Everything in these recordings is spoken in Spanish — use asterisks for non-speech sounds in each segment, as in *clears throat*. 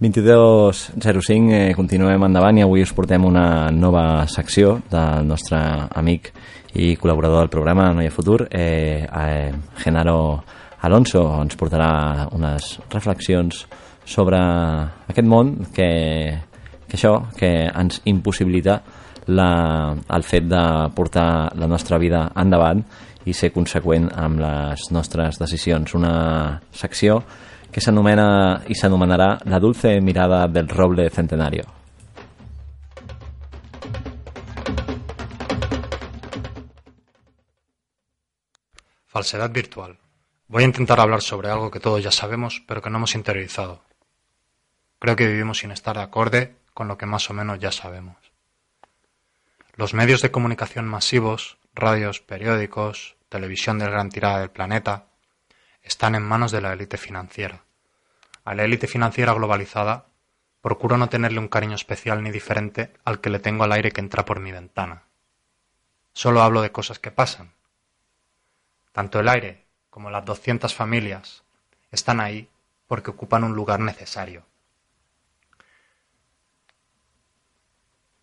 22.05, eh, continuem endavant i avui us portem una nova secció del nostre amic i col·laborador del programa Noia Futur, eh, eh, Genaro Alonso, ens portarà unes reflexions sobre aquest món que, que això, que ens impossibilita la, el fet de portar la nostra vida endavant i ser conseqüent amb les nostres decisions. Una secció s'anomena i s'anomenarà La dulce mirada del roble centenario. Falsedad virtual. Voy a intentar hablar sobre algo que todos ya sabemos, pero que no hemos interiorizado. Creo que vivimos sin estar de acorde con lo que más o menos ya sabemos. Los medios de comunicación masivos, radios, periódicos, televisión del gran tirada del planeta, están en manos de la élite financiera. A la élite financiera globalizada procuro no tenerle un cariño especial ni diferente al que le tengo al aire que entra por mi ventana. Solo hablo de cosas que pasan. Tanto el aire como las doscientas familias están ahí porque ocupan un lugar necesario.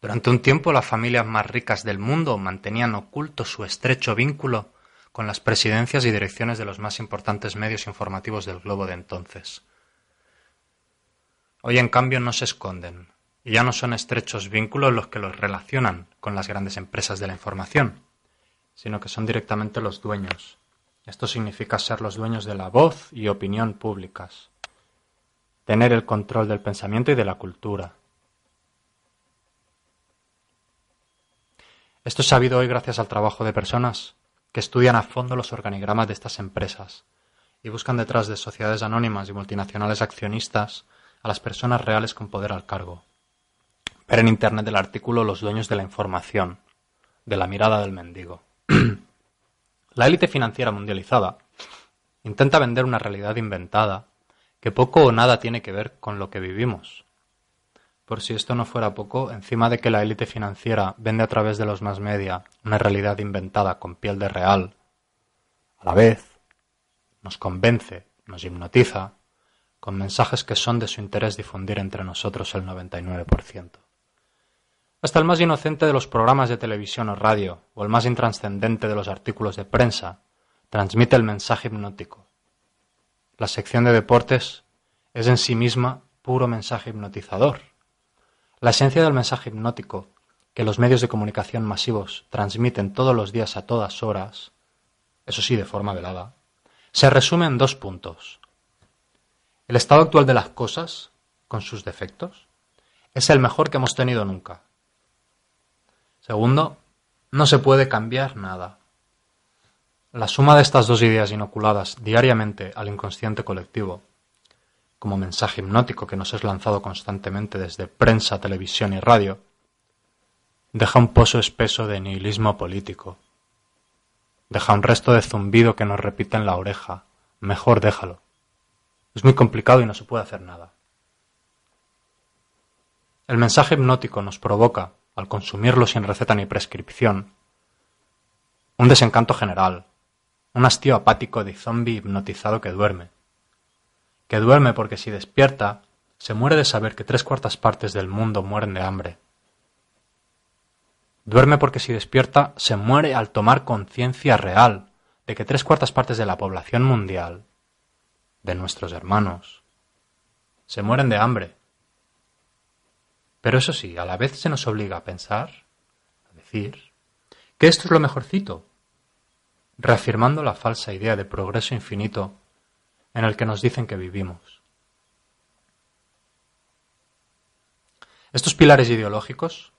Durante un tiempo las familias más ricas del mundo mantenían oculto su estrecho vínculo con las presidencias y direcciones de los más importantes medios informativos del globo de entonces. Hoy, en cambio, no se esconden, y ya no son estrechos vínculos los que los relacionan con las grandes empresas de la información, sino que son directamente los dueños. Esto significa ser los dueños de la voz y opinión públicas, tener el control del pensamiento y de la cultura. Esto es sabido hoy gracias al trabajo de personas que estudian a fondo los organigramas de estas empresas y buscan detrás de sociedades anónimas y multinacionales accionistas a las personas reales con poder al cargo. Ver en Internet el artículo Los dueños de la información, de la mirada del mendigo. *clears throat* la élite financiera mundializada intenta vender una realidad inventada que poco o nada tiene que ver con lo que vivimos. Por si esto no fuera poco, encima de que la élite financiera vende a través de los más media una realidad inventada con piel de real, a la vez nos convence, nos hipnotiza, con mensajes que son de su interés difundir entre nosotros el 99%. Hasta el más inocente de los programas de televisión o radio, o el más intranscendente de los artículos de prensa, transmite el mensaje hipnótico. La sección de deportes es en sí misma puro mensaje hipnotizador. La esencia del mensaje hipnótico que los medios de comunicación masivos transmiten todos los días a todas horas, eso sí de forma velada, se resume en dos puntos. El estado actual de las cosas, con sus defectos, es el mejor que hemos tenido nunca. Segundo, no se puede cambiar nada. La suma de estas dos ideas inoculadas diariamente al inconsciente colectivo, como mensaje hipnótico que nos es lanzado constantemente desde prensa, televisión y radio, deja un pozo espeso de nihilismo político. Deja un resto de zumbido que nos repite en la oreja. Mejor déjalo. Es muy complicado y no se puede hacer nada. El mensaje hipnótico nos provoca, al consumirlo sin receta ni prescripción, un desencanto general, un hastío apático de zombi hipnotizado que duerme. Que duerme porque si despierta, se muere de saber que tres cuartas partes del mundo mueren de hambre Duerme porque si despierta se muere al tomar conciencia real de que tres cuartas partes de la población mundial, de nuestros hermanos, se mueren de hambre. Pero eso sí, a la vez se nos obliga a pensar, a decir, que esto es lo mejorcito, reafirmando la falsa idea de progreso infinito en el que nos dicen que vivimos. Estos pilares ideológicos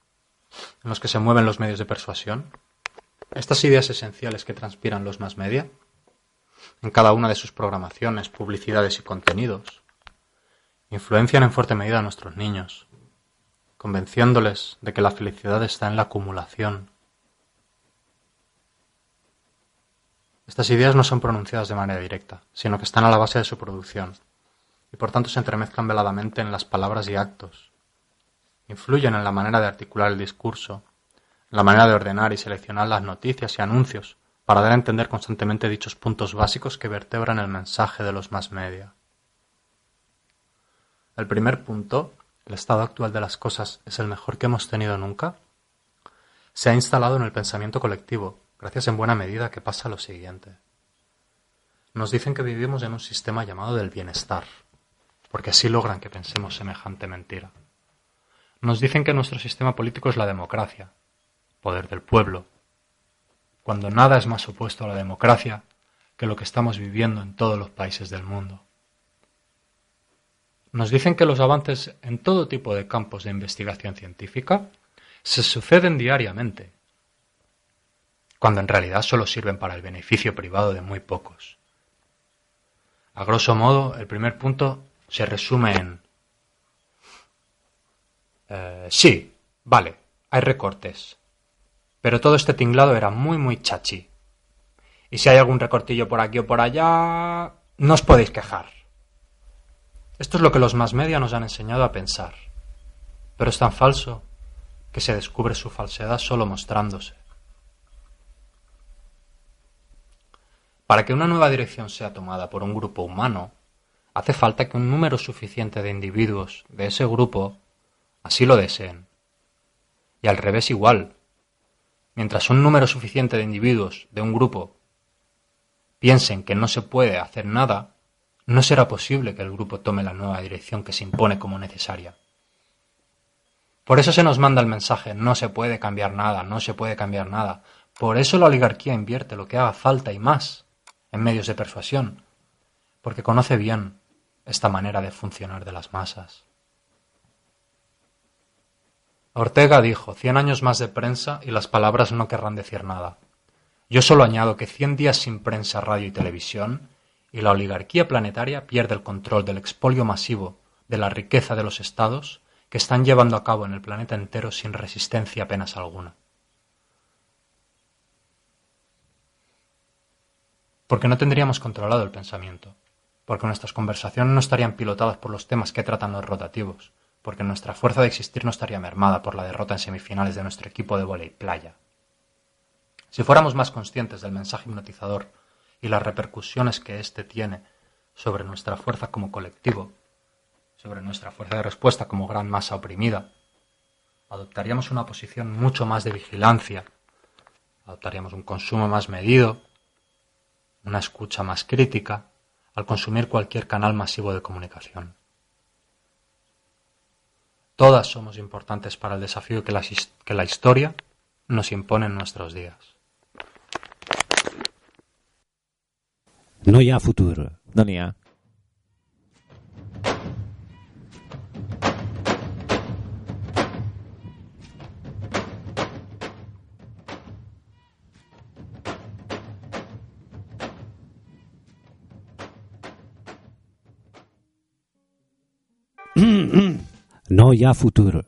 en los que se mueven los medios de persuasión, estas ideas esenciales que transpiran los más media, en cada una de sus programaciones, publicidades y contenidos, influencian en fuerte medida a nuestros niños, convenciéndoles de que la felicidad está en la acumulación. Estas ideas no son pronunciadas de manera directa, sino que están a la base de su producción, y por tanto se entremezclan veladamente en las palabras y actos, influyen en la manera de articular el discurso, en la manera de ordenar y seleccionar las noticias y anuncios para dar a entender constantemente dichos puntos básicos que vertebran el mensaje de los más media. El primer punto, el estado actual de las cosas es el mejor que hemos tenido nunca, se ha instalado en el pensamiento colectivo, gracias en buena medida que pasa lo siguiente. Nos dicen que vivimos en un sistema llamado del bienestar, porque así logran que pensemos semejante mentira. Nos dicen que nuestro sistema político es la democracia, poder del pueblo, cuando nada es más opuesto a la democracia que lo que estamos viviendo en todos los países del mundo. Nos dicen que los avances en todo tipo de campos de investigación científica se suceden diariamente, cuando en realidad solo sirven para el beneficio privado de muy pocos. A grosso modo, el primer punto se resume en... Eh, sí, vale, hay recortes. Pero todo este tinglado era muy, muy chachi. Y si hay algún recortillo por aquí o por allá, no os podéis quejar. Esto es lo que los más media nos han enseñado a pensar. Pero es tan falso que se descubre su falsedad solo mostrándose. Para que una nueva dirección sea tomada por un grupo humano, hace falta que un número suficiente de individuos de ese grupo así lo deseen. Y al revés igual. Mientras un número suficiente de individuos de un grupo piensen que no se puede hacer nada, no será posible que el grupo tome la nueva dirección que se impone como necesaria. Por eso se nos manda el mensaje, no se puede cambiar nada, no se puede cambiar nada. Por eso la oligarquía invierte lo que haga falta y más en medios de persuasión, porque conoce bien esta manera de funcionar de las masas. Ortega dijo, cien años más de prensa y las palabras no querrán decir nada. Yo solo añado que cien días sin prensa, radio y televisión, y la oligarquía planetaria pierde el control del expolio masivo de la riqueza de los estados que están llevando a cabo en el planeta entero sin resistencia apenas alguna. Porque no tendríamos controlado el pensamiento, porque nuestras conversaciones no estarían pilotadas por los temas que tratan los rotativos, porque nuestra fuerza de existir no estaría mermada por la derrota en semifinales de nuestro equipo de volei playa. Si fuéramos más conscientes del mensaje hipnotizador y las repercusiones que éste tiene sobre nuestra fuerza como colectivo, sobre nuestra fuerza de respuesta como gran masa oprimida, adoptaríamos una posición mucho más de vigilancia, adoptaríamos un consumo más medido, una escucha más crítica al consumir cualquier canal masivo de comunicación. Todas somos importantes para el desafío que la, que la historia nos impone en nuestros días. No hi ha futur. No No hi ha futur.